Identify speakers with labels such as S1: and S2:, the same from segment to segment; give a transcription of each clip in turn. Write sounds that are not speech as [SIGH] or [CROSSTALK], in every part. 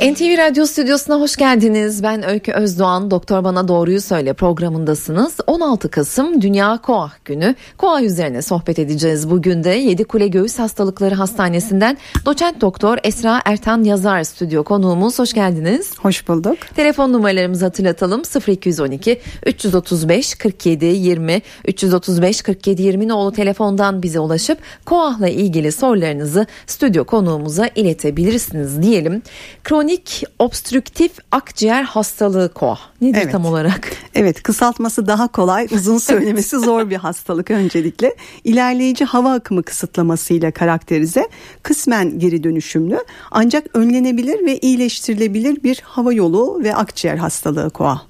S1: NTV Radyo Stüdyosu'na hoş geldiniz. Ben Öykü Özdoğan. Doktor Bana Doğruyu Söyle programındasınız. 16 Kasım Dünya Koah Günü. Koah üzerine sohbet edeceğiz. Bugün de Yedikule Göğüs Hastalıkları Hastanesi'nden doçent doktor Esra Ertan Yazar stüdyo konuğumuz. Hoş geldiniz.
S2: Hoş bulduk.
S1: Telefon numaralarımızı hatırlatalım. 0212 335 47 20 335 47 20 nolu telefondan bize ulaşıp Koah'la ilgili sorularınızı stüdyo konuğumuza iletebilirsiniz diyelim. Kronik kronik obstrüktif akciğer hastalığı KOAH. Nedir evet. tam olarak?
S2: Evet kısaltması daha kolay uzun [LAUGHS] söylemesi zor bir hastalık öncelikle. İlerleyici hava akımı kısıtlamasıyla karakterize kısmen geri dönüşümlü ancak önlenebilir ve iyileştirilebilir bir hava yolu ve akciğer hastalığı KOAH.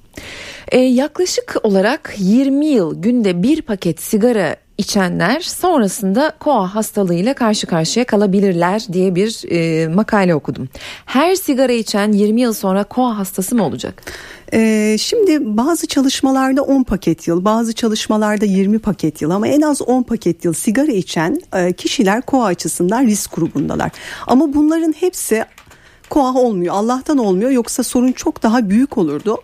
S1: Ee, yaklaşık olarak 20 yıl günde bir paket sigara içenler sonrasında koa hastalığıyla karşı karşıya kalabilirler diye bir e, makale okudum. Her sigara içen 20 yıl sonra koa hastası mı olacak?
S2: Ee, şimdi bazı çalışmalarda 10 paket yıl, bazı çalışmalarda 20 paket yıl ama en az 10 paket yıl sigara içen e, kişiler koa açısından risk grubundalar. Ama bunların hepsi koa olmuyor. Allah'tan olmuyor yoksa sorun çok daha büyük olurdu.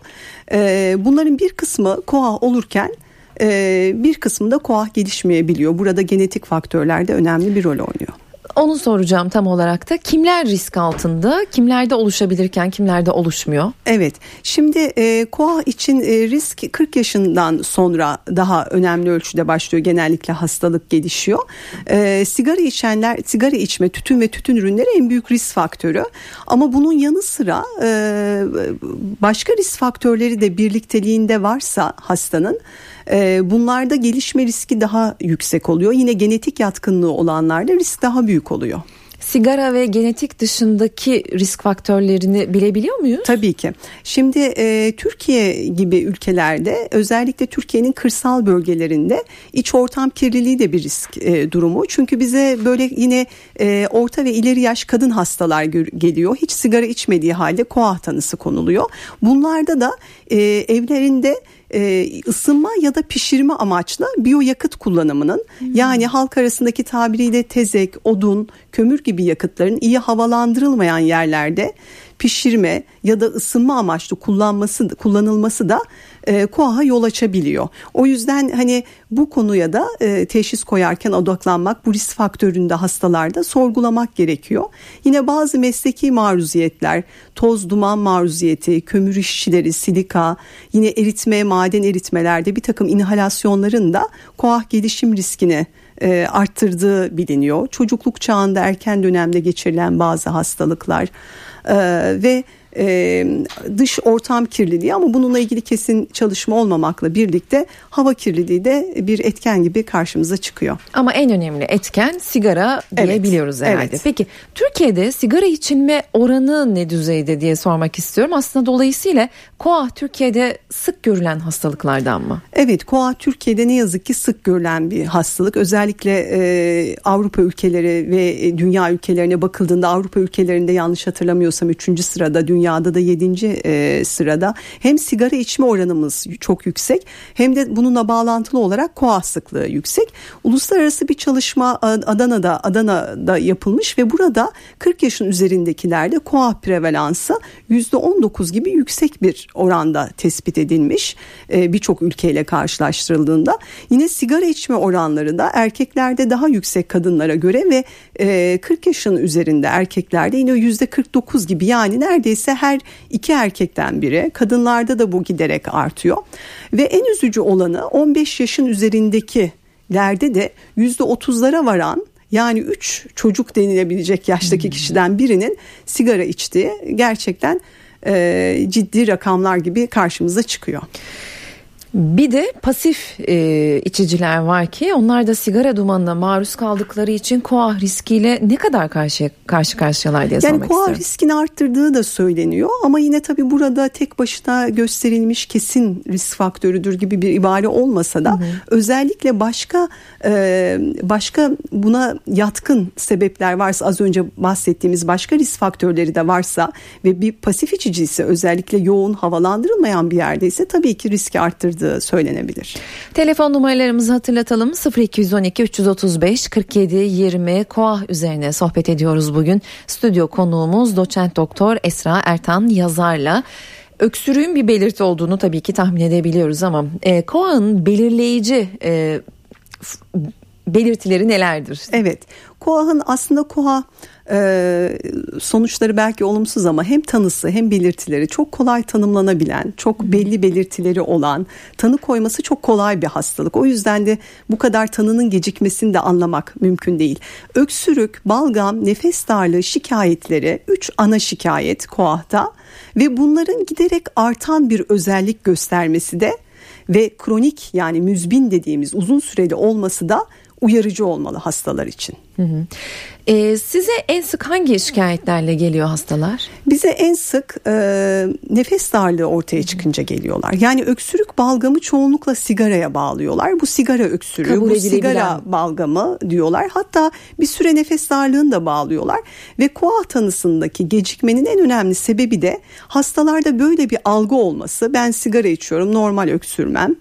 S2: Ee, bunların bir kısmı koa olurken e, bir kısmında koah gelişmeyebiliyor. Burada genetik faktörler de önemli bir rol oynuyor.
S1: Onu soracağım tam olarak da kimler risk altında kimlerde oluşabilirken kimlerde oluşmuyor?
S2: Evet şimdi e, koa için e, risk 40 yaşından sonra daha önemli ölçüde başlıyor genellikle hastalık gelişiyor. E, sigara içenler sigara içme tütün ve tütün ürünleri en büyük risk faktörü ama bunun yanı sıra e, başka risk faktörleri de birlikteliğinde varsa hastanın e, bunlarda gelişme riski daha yüksek oluyor. Yine genetik yatkınlığı olanlarda risk daha büyük oluyor.
S1: Sigara ve genetik dışındaki risk faktörlerini bilebiliyor muyuz?
S2: Tabii ki. Şimdi e, Türkiye gibi ülkelerde özellikle Türkiye'nin kırsal bölgelerinde iç ortam kirliliği de bir risk e, durumu. Çünkü bize böyle yine e, orta ve ileri yaş kadın hastalar geliyor. Hiç sigara içmediği halde koah tanısı konuluyor. Bunlarda da e, evlerinde e, ısınma ya da pişirme amaçlı biyoyakıt kullanımının hmm. yani halk arasındaki tabiriyle tezek, odun, kömür gibi yakıtların iyi havalandırılmayan yerlerde pişirme ya da ısınma amaçlı kullanması kullanılması da e, KOAH'a yol açabiliyor. O yüzden hani bu konuya da e, teşhis koyarken odaklanmak bu risk faktöründe hastalarda sorgulamak gerekiyor. Yine bazı mesleki maruziyetler, toz duman maruziyeti, kömür işçileri, silika, yine eritme, maden eritmelerde bir takım inhalasyonların da KOAH gelişim riskini e, arttırdığı biliniyor. Çocukluk çağında erken dönemde geçirilen bazı hastalıklar e, ve e, dış ortam kirliliği ama bununla ilgili kesin çalışma olmamakla birlikte hava kirliliği de bir etken gibi karşımıza çıkıyor.
S1: Ama en önemli etken sigara diyebiliyoruz evet, herhalde. Evet. Peki Türkiye'de sigara içilme oranı ne düzeyde diye sormak istiyorum. Aslında dolayısıyla koa Türkiye'de sık görülen hastalıklardan mı?
S2: Evet koa Türkiye'de ne yazık ki sık görülen bir hastalık. Özellikle e, Avrupa ülkeleri ve dünya ülkelerine bakıldığında Avrupa ülkelerinde yanlış hatırlamıyorsam 3. sırada dünya dünyada da 7. E, sırada. Hem sigara içme oranımız çok yüksek hem de bununla bağlantılı olarak koa sıklığı yüksek. Uluslararası bir çalışma Adana'da Adana'da yapılmış ve burada 40 yaşın üzerindekilerde koa prevalansı %19 gibi yüksek bir oranda tespit edilmiş. E, Birçok ülkeyle karşılaştırıldığında. Yine sigara içme oranları da erkeklerde daha yüksek kadınlara göre ve e, 40 yaşın üzerinde erkeklerde yine %49 gibi yani neredeyse her iki erkekten biri kadınlarda da bu giderek artıyor ve en üzücü olanı 15 yaşın üzerindekilerde de %30'lara varan yani 3 çocuk denilebilecek yaştaki hmm. kişiden birinin sigara içtiği gerçekten e, ciddi rakamlar gibi karşımıza çıkıyor.
S1: Bir de pasif e, içiciler var ki onlar da sigara dumanına maruz kaldıkları için koah riskiyle ne kadar karşı karşı karşıyalar diye yani sormak
S2: istiyorum. Yani koah riskini arttırdığı da söyleniyor ama yine tabii burada tek başına gösterilmiş kesin risk faktörüdür gibi bir ibare olmasa da hı hı. özellikle başka e, başka buna yatkın sebepler varsa az önce bahsettiğimiz başka risk faktörleri de varsa ve bir pasif içici ise özellikle yoğun havalandırılmayan bir yerdeyse tabii ki riski arttırdığı arttırdığı söylenebilir.
S1: Telefon numaralarımızı hatırlatalım 0212 335 47 20 KOAH üzerine sohbet ediyoruz bugün. Stüdyo konuğumuz doçent doktor Esra Ertan yazarla öksürüğün bir belirti olduğunu tabii ki tahmin edebiliyoruz ama e, KOAH'ın belirleyici e, belirtileri nelerdir?
S2: Evet, KOAH'ın aslında KOAH e, sonuçları belki olumsuz ama hem tanısı hem belirtileri çok kolay tanımlanabilen, çok belli belirtileri olan, tanı koyması çok kolay bir hastalık. O yüzden de bu kadar tanının gecikmesini de anlamak mümkün değil. Öksürük, balgam, nefes darlığı şikayetleri 3 ana şikayet KOAH'ta ve bunların giderek artan bir özellik göstermesi de ve kronik yani müzbin dediğimiz uzun süreli olması da uyarıcı olmalı hastalar için. Hı hı.
S1: Ee, size en sık hangi şikayetlerle geliyor hastalar?
S2: Bize en sık e, nefes darlığı ortaya çıkınca geliyorlar. Yani öksürük balgamı çoğunlukla sigaraya bağlıyorlar. Bu sigara öksürüğü, Kabul bu sigara balgamı diyorlar. Hatta bir süre nefes darlığını da bağlıyorlar. Ve koah tanısındaki gecikmenin en önemli sebebi de hastalarda böyle bir algı olması. Ben sigara içiyorum normal öksürmem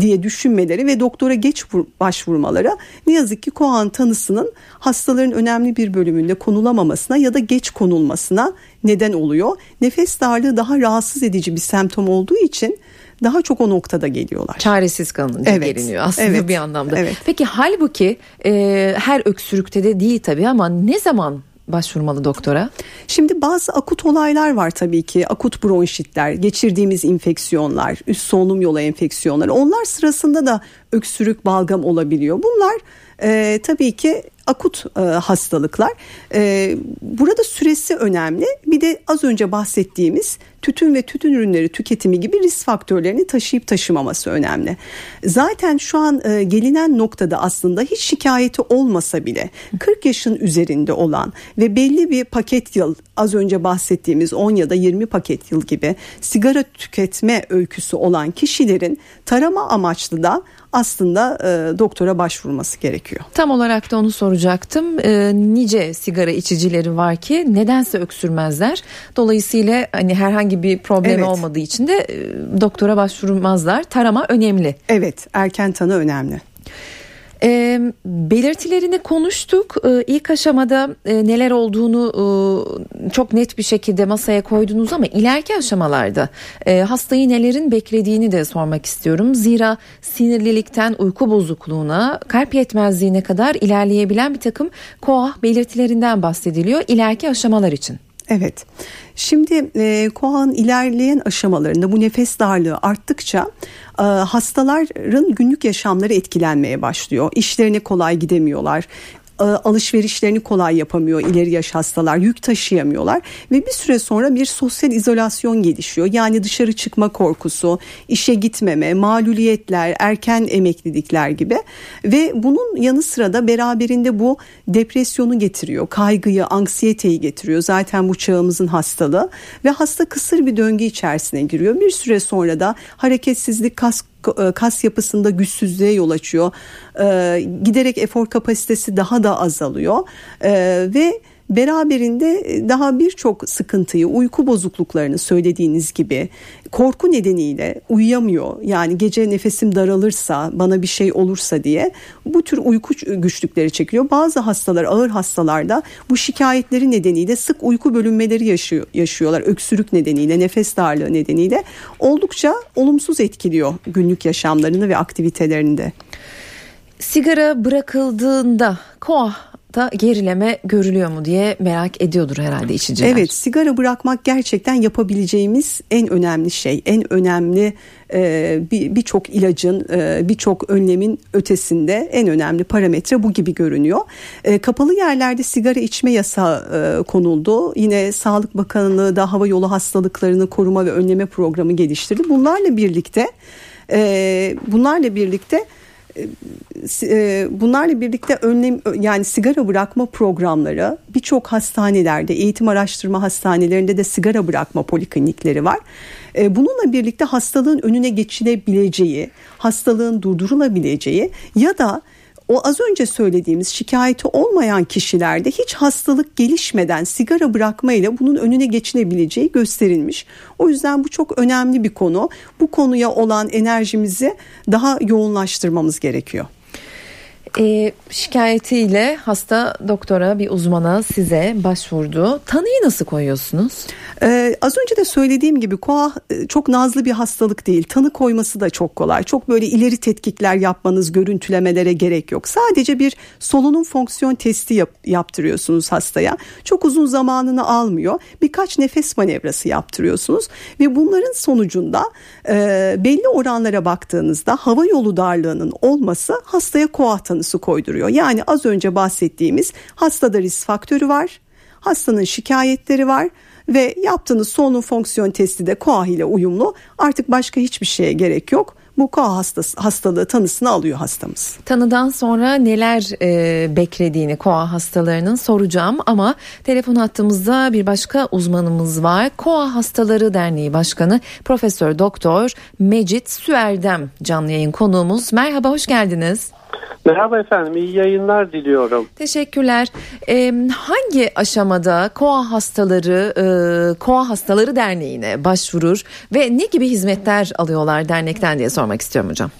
S2: diye düşünmeleri ve doktora geç başvurmaları ne yazık ki koan tanısının hastaların önemli bir bölümünde konulamamasına ya da geç konulmasına neden oluyor. Nefes darlığı daha rahatsız edici bir semptom olduğu için daha çok o noktada geliyorlar.
S1: Çaresiz kalınca evet, geliniyor aslında evet, bir anlamda. Evet. Peki halbuki e, her öksürükte de değil tabii ama ne zaman başvurmalı doktora?
S2: Şimdi bazı akut olaylar var tabii ki. Akut bronşitler, geçirdiğimiz infeksiyonlar, üst solunum yolu enfeksiyonları. Onlar sırasında da öksürük, balgam olabiliyor. Bunlar e, tabii ki akut e, hastalıklar. E, burada süresi önemli. Bir de az önce bahsettiğimiz tütün ve tütün ürünleri tüketimi gibi risk faktörlerini taşıyıp taşımaması önemli. Zaten şu an e, gelinen noktada aslında hiç şikayeti olmasa bile 40 yaşın üzerinde olan ve belli bir paket yıl az önce bahsettiğimiz 10 ya da 20 paket yıl gibi sigara tüketme öyküsü olan kişilerin tarama amaçlı da aslında e, doktora başvurması gerekiyor.
S1: Tam olarak da onu soracaktım. E, nice sigara içicileri var ki nedense öksürmezler. Dolayısıyla hani herhangi bir problem evet. olmadığı için de e, doktora başvurmazlar. Tarama önemli.
S2: Evet, erken tanı önemli.
S1: E, belirtilerini konuştuk. E, ilk aşamada e, neler olduğunu e, çok net bir şekilde masaya koydunuz ama ileriki aşamalarda e, hastayı nelerin beklediğini de sormak istiyorum. Zira sinirlilikten uyku bozukluğuna, kalp yetmezliğine kadar ilerleyebilen bir takım koah belirtilerinden bahsediliyor ileriki aşamalar için.
S2: Evet. Şimdi e, KOAH'ın ilerleyen aşamalarında bu nefes darlığı arttıkça e, hastaların günlük yaşamları etkilenmeye başlıyor. İşlerine kolay gidemiyorlar alışverişlerini kolay yapamıyor ileri yaş hastalar yük taşıyamıyorlar ve bir süre sonra bir sosyal izolasyon gelişiyor. Yani dışarı çıkma korkusu işe gitmeme maluliyetler erken emeklilikler gibi ve bunun yanı sıra da beraberinde bu depresyonu getiriyor kaygıyı anksiyeteyi getiriyor. Zaten bu çağımızın hastalığı ve hasta kısır bir döngü içerisine giriyor. Bir süre sonra da hareketsizlik kas e, kas yapısında güçsüzlüğe yol açıyor. E, giderek efor kapasitesi daha da azalıyor e, ve beraberinde daha birçok sıkıntıyı, uyku bozukluklarını söylediğiniz gibi korku nedeniyle uyuyamıyor. Yani gece nefesim daralırsa, bana bir şey olursa diye bu tür uyku güçlükleri çekiyor. Bazı hastalar, ağır hastalarda bu şikayetleri nedeniyle sık uyku bölünmeleri yaşıyor, yaşıyorlar. Öksürük nedeniyle, nefes darlığı nedeniyle oldukça olumsuz etkiliyor günlük yaşamlarını ve aktivitelerini de.
S1: Sigara bırakıldığında koah da gerileme görülüyor mu diye merak ediyordur herhalde içiciler.
S2: Evet sigara bırakmak gerçekten yapabileceğimiz en önemli şey. En önemli e, birçok bir ilacın e, birçok önlemin ötesinde en önemli parametre bu gibi görünüyor. E, kapalı yerlerde sigara içme yasağı konuldu. Yine Sağlık Bakanlığı da hava yolu hastalıklarını koruma ve önleme programı geliştirdi. Bunlarla birlikte bunlarla birlikte bunlarla birlikte önlem yani sigara bırakma programları birçok hastanelerde eğitim araştırma hastanelerinde de sigara bırakma poliklinikleri var. E, bununla birlikte hastalığın önüne geçilebileceği, hastalığın durdurulabileceği ya da o az önce söylediğimiz şikayeti olmayan kişilerde hiç hastalık gelişmeden sigara bırakmayla bunun önüne geçilebileceği gösterilmiş. O yüzden bu çok önemli bir konu. Bu konuya olan enerjimizi daha yoğunlaştırmamız gerekiyor
S1: e, şikayetiyle hasta doktora bir uzmana size başvurdu. Tanıyı nasıl koyuyorsunuz?
S2: Ee, az önce de söylediğim gibi koa e, çok nazlı bir hastalık değil. Tanı koyması da çok kolay. Çok böyle ileri tetkikler yapmanız, görüntülemelere gerek yok. Sadece bir solunum fonksiyon testi yap, yaptırıyorsunuz hastaya. Çok uzun zamanını almıyor. Birkaç nefes manevrası yaptırıyorsunuz ve bunların sonucunda e, belli oranlara baktığınızda hava yolu darlığının olması hastaya koa tanısı koyduruyor. Yani az önce bahsettiğimiz hastada risk faktörü var. Hastanın şikayetleri var ve yaptığınız solunum fonksiyon testi de koa ile uyumlu. Artık başka hiçbir şeye gerek yok. Bu koa hastası, hastalığı tanısını alıyor hastamız.
S1: Tanıdan sonra neler e, beklediğini koa hastalarının soracağım ama telefon hattımızda bir başka uzmanımız var. Koa Hastaları Derneği Başkanı Profesör Doktor Mecit Süerdem canlı yayın konuğumuz. Merhaba hoş geldiniz.
S3: Merhaba efendim, iyi yayınlar diliyorum.
S1: Teşekkürler. Ee, hangi aşamada KOA hastaları e, KOA Hastaları Derneği'ne başvurur ve ne gibi hizmetler alıyorlar dernekten diye sormak istiyorum hocam.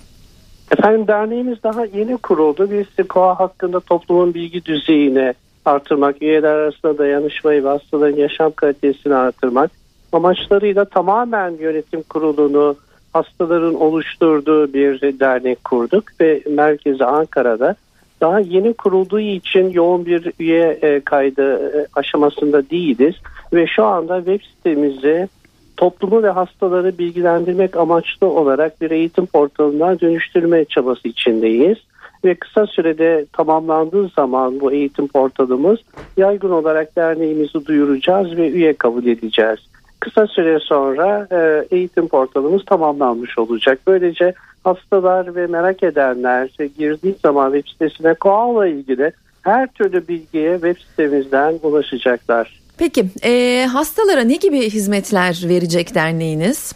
S3: Efendim derneğimiz daha yeni kuruldu. Biz KOA hakkında toplumun bilgi düzeyini artırmak, üyeler arasında dayanışmayı ve hastaların yaşam kalitesini artırmak amaçlarıyla tamamen yönetim kurulunu hastaların oluşturduğu bir dernek kurduk ve merkezi Ankara'da daha yeni kurulduğu için yoğun bir üye e, kaydı e, aşamasında değiliz ve şu anda web sitemizi toplumu ve hastaları bilgilendirmek amaçlı olarak bir eğitim portalına dönüştürme çabası içindeyiz ve kısa sürede tamamlandığı zaman bu eğitim portalımız yaygın olarak derneğimizi duyuracağız ve üye kabul edeceğiz kısa süre sonra e, eğitim portalımız tamamlanmış olacak. Böylece hastalar ve merak edenler girdiği zaman web sitesine koala ilgili her türlü bilgiye web sitemizden ulaşacaklar.
S1: Peki e, hastalara ne gibi hizmetler verecek derneğiniz?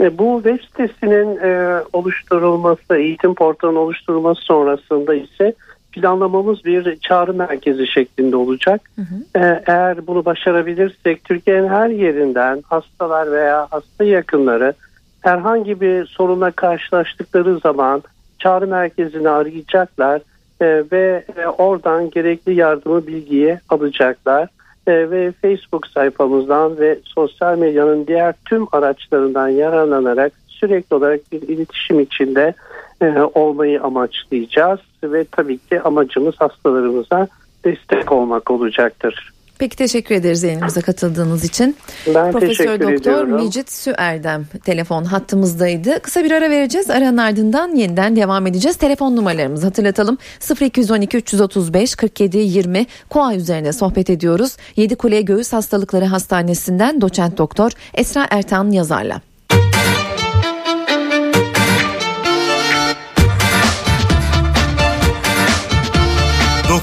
S3: E, bu web sitesinin e, oluşturulması, eğitim portalının oluşturulması sonrasında ise planlamamız bir çağrı merkezi şeklinde olacak. Hı hı. Ee, eğer bunu başarabilirsek Türkiye'nin her yerinden hastalar veya hasta yakınları herhangi bir sorunla karşılaştıkları zaman çağrı merkezini arayacaklar e, ve e, oradan gerekli yardımı bilgiye alacaklar. E, ve Facebook sayfamızdan ve sosyal medyanın diğer tüm araçlarından yararlanarak sürekli olarak bir iletişim içinde e, olmayı amaçlayacağız ve tabii ki amacımız hastalarımıza destek olmak olacaktır.
S1: Peki teşekkür ederiz yayınımıza katıldığınız için.
S3: Ben
S1: Profesör Doktor
S3: ediyorum.
S1: Süerdem telefon hattımızdaydı. Kısa bir ara vereceğiz. Aranın ardından yeniden devam edeceğiz. Telefon numaralarımızı hatırlatalım. 0212 335 47 20 KOA üzerine sohbet ediyoruz. Yedikule Göğüs Hastalıkları Hastanesi'nden doçent doktor Esra Ertan yazarla.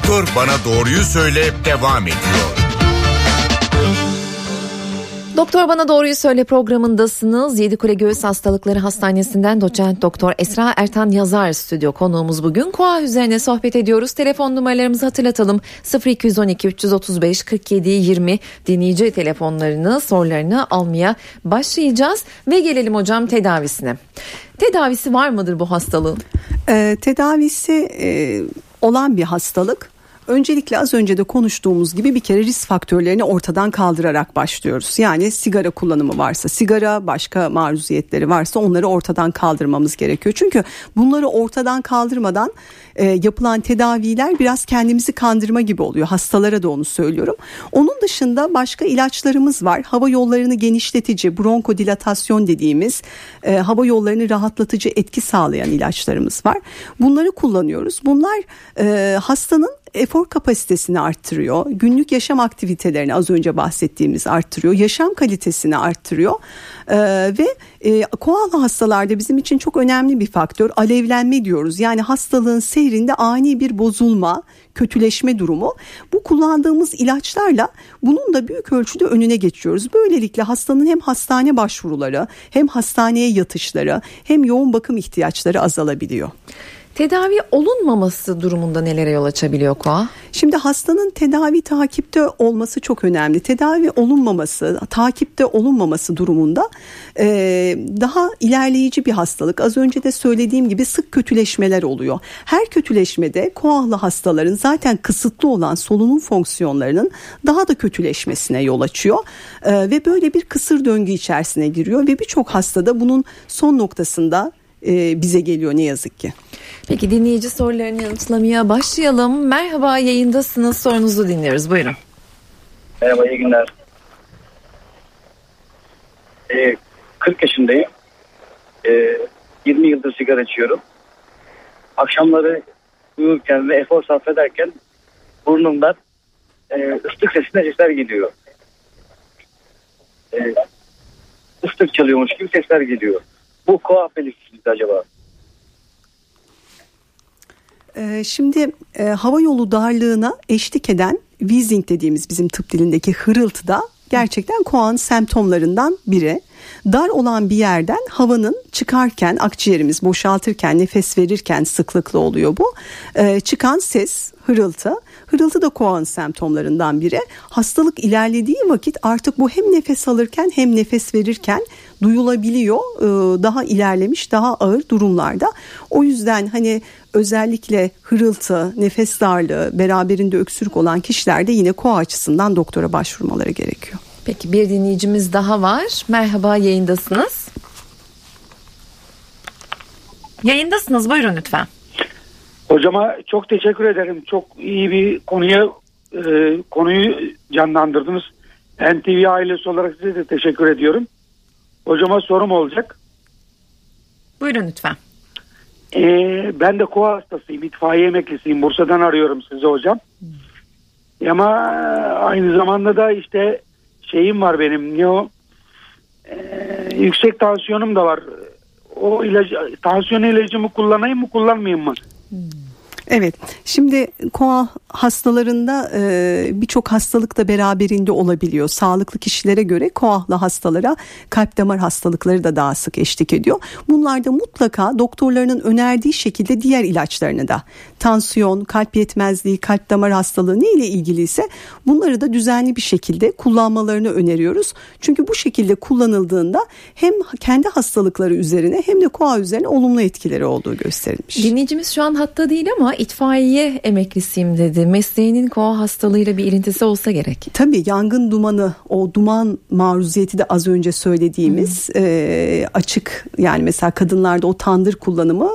S4: Doktor Bana Doğruyu Söyle devam ediyor.
S1: Doktor Bana Doğruyu Söyle programındasınız. Yedikule Göğüs Hastalıkları Hastanesi'nden doçent doktor Esra Ertan Yazar stüdyo konuğumuz bugün. KOA üzerine sohbet ediyoruz. Telefon numaralarımızı hatırlatalım. 0212 335 47 20 dinleyici telefonlarını sorularını almaya başlayacağız. Ve gelelim hocam tedavisine. Tedavisi var mıdır bu hastalığın?
S2: Ee, tedavisi e, olan bir hastalık Öncelikle az önce de konuştuğumuz gibi bir kere risk faktörlerini ortadan kaldırarak başlıyoruz. Yani sigara kullanımı varsa sigara, başka maruziyetleri varsa onları ortadan kaldırmamız gerekiyor. Çünkü bunları ortadan kaldırmadan e, yapılan tedaviler biraz kendimizi kandırma gibi oluyor. Hastalara da onu söylüyorum. Onun dışında başka ilaçlarımız var. Hava yollarını genişletici, bronkodilatasyon dediğimiz e, hava yollarını rahatlatıcı etki sağlayan ilaçlarımız var. Bunları kullanıyoruz. Bunlar e, hastanın efor kapasitesini arttırıyor. Günlük yaşam aktivitelerini az önce bahsettiğimiz arttırıyor. Yaşam kalitesini arttırıyor. Ee, ve e, koala hastalarda bizim için çok önemli bir faktör alevlenme diyoruz. Yani hastalığın seyrinde ani bir bozulma, kötüleşme durumu. Bu kullandığımız ilaçlarla bunun da büyük ölçüde önüne geçiyoruz. Böylelikle hastanın hem hastane başvuruları hem hastaneye yatışları hem yoğun bakım ihtiyaçları azalabiliyor.
S1: Tedavi olunmaması durumunda nelere yol açabiliyor koa?
S2: Şimdi hastanın tedavi takipte olması çok önemli. Tedavi olunmaması, takipte olunmaması durumunda e, daha ilerleyici bir hastalık. Az önce de söylediğim gibi sık kötüleşmeler oluyor. Her kötüleşmede koahlı hastaların zaten kısıtlı olan solunum fonksiyonlarının daha da kötüleşmesine yol açıyor. E, ve böyle bir kısır döngü içerisine giriyor ve birçok hastada bunun son noktasında e, bize geliyor ne yazık ki.
S1: Peki dinleyici sorularını yanıtlamaya başlayalım. Merhaba yayındasınız sorunuzu dinliyoruz buyurun.
S5: Merhaba iyi günler. Ee, 40 yaşındayım. Ee, 20 yıldır sigara içiyorum. Akşamları uyurken ve efor sarf ederken burnumdan e, ıslık sesine sesler geliyor. Ee, ıslık çalıyormuş gibi sesler geliyor. Bu koa belirtisi acaba?
S2: Ee, şimdi e, hava yolu darlığına eşlik eden wheezing dediğimiz bizim tıp dilindeki hırıltı da gerçekten koan semptomlarından biri. Dar olan bir yerden havanın çıkarken akciğerimiz boşaltırken nefes verirken sıklıkla oluyor bu. Ee, çıkan ses hırıltı. Hırıltı da koan semptomlarından biri. Hastalık ilerlediği vakit artık bu hem nefes alırken hem nefes verirken duyulabiliyor e, daha ilerlemiş daha ağır durumlarda. O yüzden hani özellikle hırıltı, nefes darlığı, beraberinde öksürük olan kişilerde yine koa açısından doktora başvurmaları gerekiyor.
S1: Peki bir dinleyicimiz daha var. Merhaba yayındasınız. Yayındasınız buyurun lütfen.
S6: Hocama çok teşekkür ederim. Çok iyi bir konuya e, konuyu canlandırdınız. NTV ailesi olarak size de teşekkür ediyorum. Hocama sorum olacak.
S1: Buyurun lütfen.
S6: Ee, ben de koa hastasıyım. İtfaiye emeklisiyim. Bursa'dan arıyorum sizi hocam. Hmm. Ama aynı zamanda da işte şeyim var benim. Ne o? Ee, yüksek tansiyonum da var. O ilacı, tansiyon ilacımı kullanayım mı kullanmayayım mı?
S2: Hmm. Evet şimdi koa hastalarında e, birçok hastalık da beraberinde olabiliyor. Sağlıklı kişilere göre koahlı hastalara kalp damar hastalıkları da daha sık eşlik ediyor. Bunlarda mutlaka doktorlarının önerdiği şekilde diğer ilaçlarını da tansiyon, kalp yetmezliği, kalp damar hastalığı ne ile ilgiliyse bunları da düzenli bir şekilde kullanmalarını öneriyoruz. Çünkü bu şekilde kullanıldığında hem kendi hastalıkları üzerine hem de koa üzerine olumlu etkileri olduğu gösterilmiş.
S1: Dinleyicimiz şu an hatta değil ama itfaiye emeklisiyim dedi. Mesleğinin koa hastalığıyla bir ilintisi olsa gerek.
S2: Tabii yangın dumanı o duman maruziyeti de az önce söylediğimiz hmm. e, açık yani mesela kadınlarda o tandır kullanımı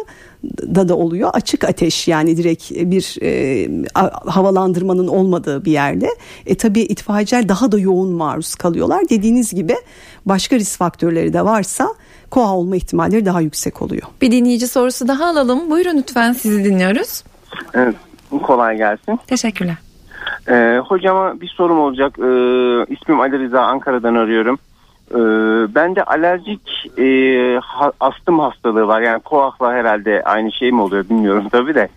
S2: da da oluyor. Açık ateş yani direkt bir e, havalandırmanın olmadığı bir yerde. E tabii itfaiyeciler daha da yoğun maruz kalıyorlar. Dediğiniz gibi başka risk faktörleri de varsa koa olma ihtimalleri daha yüksek oluyor.
S1: Bir dinleyici sorusu daha alalım. Buyurun lütfen sizi dinliyoruz.
S7: Evet, kolay gelsin.
S1: Teşekkürler.
S7: Ee, hocama bir sorum olacak. Ee, ismim Ali Rıza Ankara'dan arıyorum. Ee, bende alerjik e, ha, astım hastalığı var. Yani koakla herhalde aynı şey mi oluyor bilmiyorum tabii de.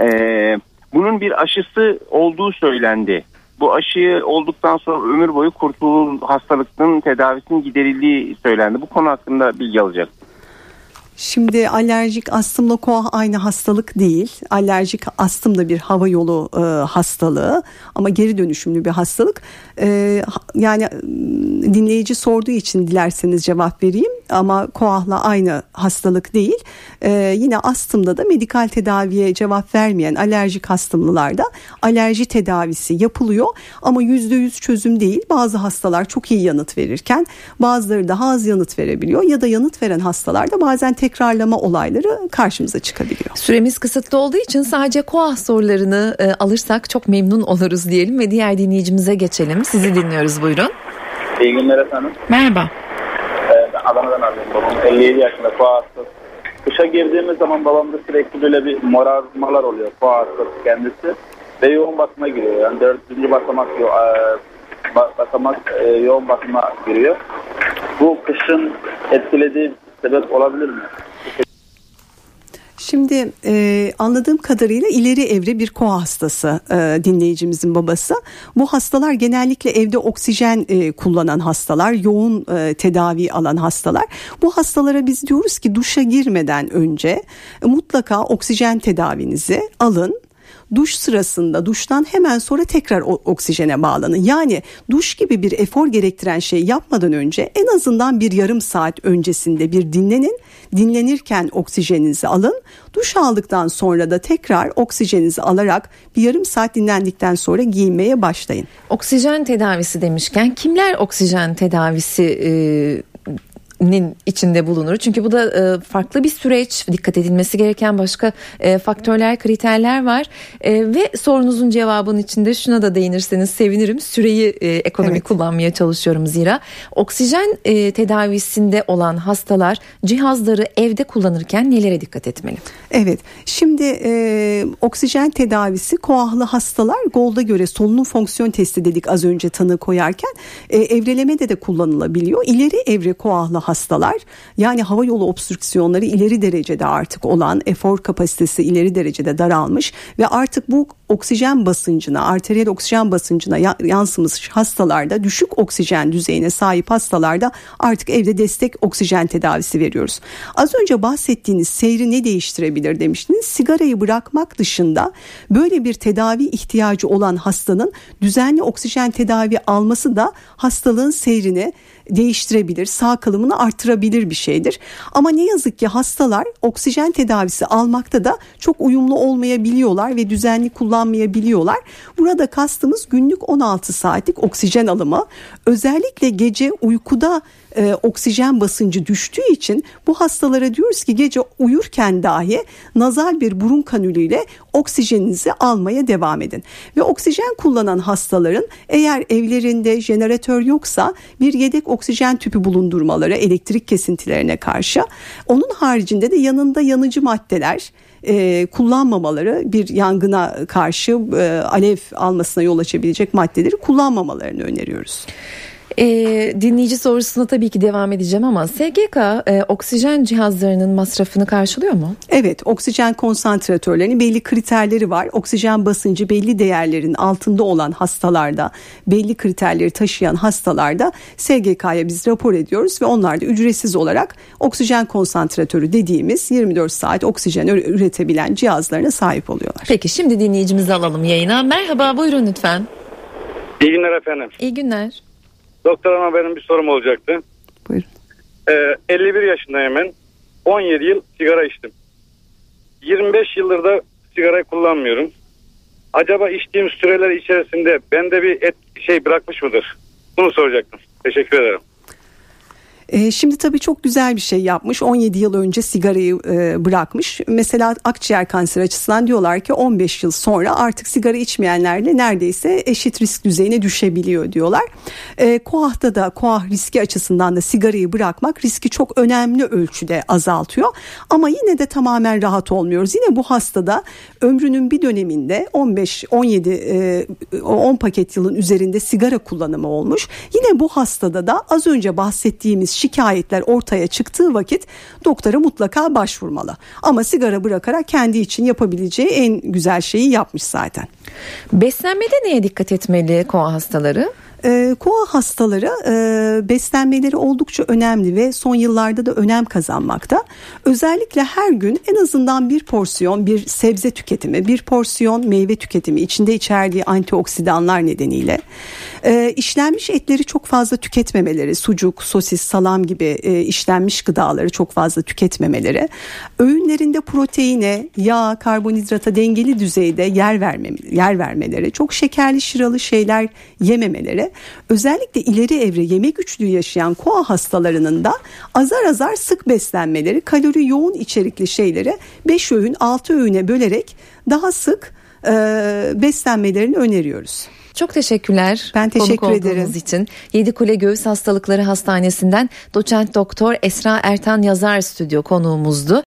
S7: Ee, bunun bir aşısı olduğu söylendi. Bu aşı olduktan sonra ömür boyu kurtulur hastalıkların tedavisinin giderildiği söylendi. Bu konu hakkında bilgi alacak.
S2: Şimdi alerjik astımla koa aynı hastalık değil. Alerjik astım da bir hava yolu e, hastalığı ama geri dönüşümlü bir hastalık. E, yani dinleyici sorduğu için dilerseniz cevap vereyim ama koahla aynı hastalık değil. E, yine astımda da medikal tedaviye cevap vermeyen alerjik astımlılarda alerji tedavisi yapılıyor ama yüzde yüz çözüm değil. Bazı hastalar çok iyi yanıt verirken bazıları daha az yanıt verebiliyor ya da yanıt veren hastalarda bazen tek tekrarlama olayları karşımıza çıkabiliyor.
S1: Süremiz kısıtlı olduğu için sadece koah sorularını e, alırsak çok memnun oluruz diyelim ve diğer dinleyicimize geçelim. Sizi dinliyoruz buyurun.
S5: İyi günler efendim.
S1: Merhaba.
S5: Ee, ben Adana'dan arıyorum. Babam 57 yaşında koa hastası. Kışa girdiğimiz zaman babamda sürekli böyle bir morarmalar oluyor. Hastası kendisi. Ve yoğun bakıma giriyor. Yani dördüncü basamak e, basamak e, yoğun bakıma giriyor. Bu kışın etkilediği sebep olabilir mi?
S2: Şimdi e, anladığım kadarıyla ileri evre bir koa hastası e, dinleyicimizin babası. Bu hastalar genellikle evde oksijen e, kullanan hastalar, yoğun e, tedavi alan hastalar. Bu hastalara biz diyoruz ki duşa girmeden önce e, mutlaka oksijen tedavinizi alın duş sırasında duştan hemen sonra tekrar oksijene bağlanın. Yani duş gibi bir efor gerektiren şey yapmadan önce en azından bir yarım saat öncesinde bir dinlenin. Dinlenirken oksijeninizi alın. Duş aldıktan sonra da tekrar oksijeninizi alarak bir yarım saat dinlendikten sonra giyinmeye başlayın.
S1: Oksijen tedavisi demişken kimler oksijen tedavisi e, nin içinde bulunur. Çünkü bu da e, farklı bir süreç, dikkat edilmesi gereken başka e, faktörler, kriterler var. E, ve sorunuzun cevabının içinde şuna da değinirseniz sevinirim. Süreyi e, ekonomik evet. kullanmaya çalışıyorum zira. Oksijen e, tedavisinde olan hastalar cihazları evde kullanırken nelere dikkat etmeli?
S2: Evet, şimdi e, oksijen tedavisi koahlı hastalar Gold'a göre solunum fonksiyon testi dedik az önce tanı koyarken e, evrelemede de kullanılabiliyor. İleri evre koahlı hastalar yani hava yolu obstrüksiyonları ileri derecede artık olan efor kapasitesi ileri derecede daralmış ve artık bu oksijen basıncına arteriyel oksijen basıncına yansımış hastalarda düşük oksijen düzeyine sahip hastalarda artık evde destek oksijen tedavisi veriyoruz. Az önce bahsettiğiniz seyri ne değiştirebilir demiştiniz. Sigarayı bırakmak dışında böyle bir tedavi ihtiyacı olan hastanın düzenli oksijen tedavi alması da hastalığın seyrini değiştirebilir, sağ kalımını artırabilir bir şeydir. Ama ne yazık ki hastalar oksijen tedavisi almakta da çok uyumlu olmayabiliyorlar ve düzenli kullanmayabiliyorlar. Burada kastımız günlük 16 saatlik oksijen alımı. Özellikle gece uykuda e, oksijen basıncı düştüğü için bu hastalara diyoruz ki gece uyurken dahi nazal bir burun kanülüyle oksijeninizi almaya devam edin. Ve oksijen kullanan hastaların eğer evlerinde jeneratör yoksa bir yedek oksijen tüpü bulundurmaları elektrik kesintilerine karşı. Onun haricinde de yanında yanıcı maddeler e, kullanmamaları bir yangına karşı e, alev almasına yol açabilecek maddeleri kullanmamalarını öneriyoruz.
S1: E, dinleyici sorusuna tabii ki devam edeceğim ama SGK e, oksijen cihazlarının masrafını karşılıyor mu?
S2: Evet oksijen konsantratörlerinin belli kriterleri var. Oksijen basıncı belli değerlerin altında olan hastalarda belli kriterleri taşıyan hastalarda SGK'ya biz rapor ediyoruz ve onlar da ücretsiz olarak oksijen konsantratörü dediğimiz 24 saat oksijen üretebilen cihazlarına sahip oluyorlar.
S1: Peki şimdi dinleyicimizi alalım yayına. Merhaba buyurun lütfen.
S8: İyi günler efendim.
S1: İyi günler.
S8: Doktor ama benim bir sorum olacaktı.
S2: Buyurun.
S8: Ee, 51 yaşındayım ben. 17 yıl sigara içtim. 25 yıldır da sigarayı kullanmıyorum. Acaba içtiğim süreler içerisinde bende bir et şey bırakmış mıdır? Bunu soracaktım. Teşekkür ederim.
S2: E, şimdi tabii çok güzel bir şey yapmış. 17 yıl önce sigarayı e, bırakmış. Mesela akciğer kanseri açısından diyorlar ki 15 yıl sonra artık sigara içmeyenlerle neredeyse eşit risk düzeyine düşebiliyor diyorlar. E, KOAH'ta da KOAH riski açısından da sigarayı bırakmak riski çok önemli ölçüde azaltıyor. Ama yine de tamamen rahat olmuyoruz. Yine bu hastada ömrünün bir döneminde 15 17 e, 10 paket yılın üzerinde sigara kullanımı olmuş. Yine bu hastada da az önce bahsettiğimiz şikayetler ortaya çıktığı vakit doktora mutlaka başvurmalı. Ama sigara bırakarak kendi için yapabileceği en güzel şeyi yapmış zaten.
S1: Beslenmede neye dikkat etmeli koa hastaları?
S2: E, koa hastaları e, beslenmeleri oldukça önemli ve son yıllarda da önem kazanmakta. Özellikle her gün en azından bir porsiyon bir sebze tüketimi, bir porsiyon meyve tüketimi içinde içerdiği antioksidanlar nedeniyle e, işlenmiş etleri çok fazla tüketmemeleri, sucuk, sosis, salam gibi e, işlenmiş gıdaları çok fazla tüketmemeleri, öğünlerinde proteine, yağ, karbonhidrata dengeli düzeyde yer verme, yer vermeleri, çok şekerli şıralı şeyler yememeleri özellikle ileri evre yemek güçlüğü yaşayan koa hastalarının da azar azar sık beslenmeleri kalori yoğun içerikli şeyleri 5 öğün 6 öğüne bölerek daha sık e, beslenmelerini öneriyoruz.
S1: Çok teşekkürler.
S2: Ben teşekkür ederim.
S1: için. Yedikule Göğüs Hastalıkları Hastanesi'nden doçent doktor Esra Ertan Yazar stüdyo konuğumuzdu.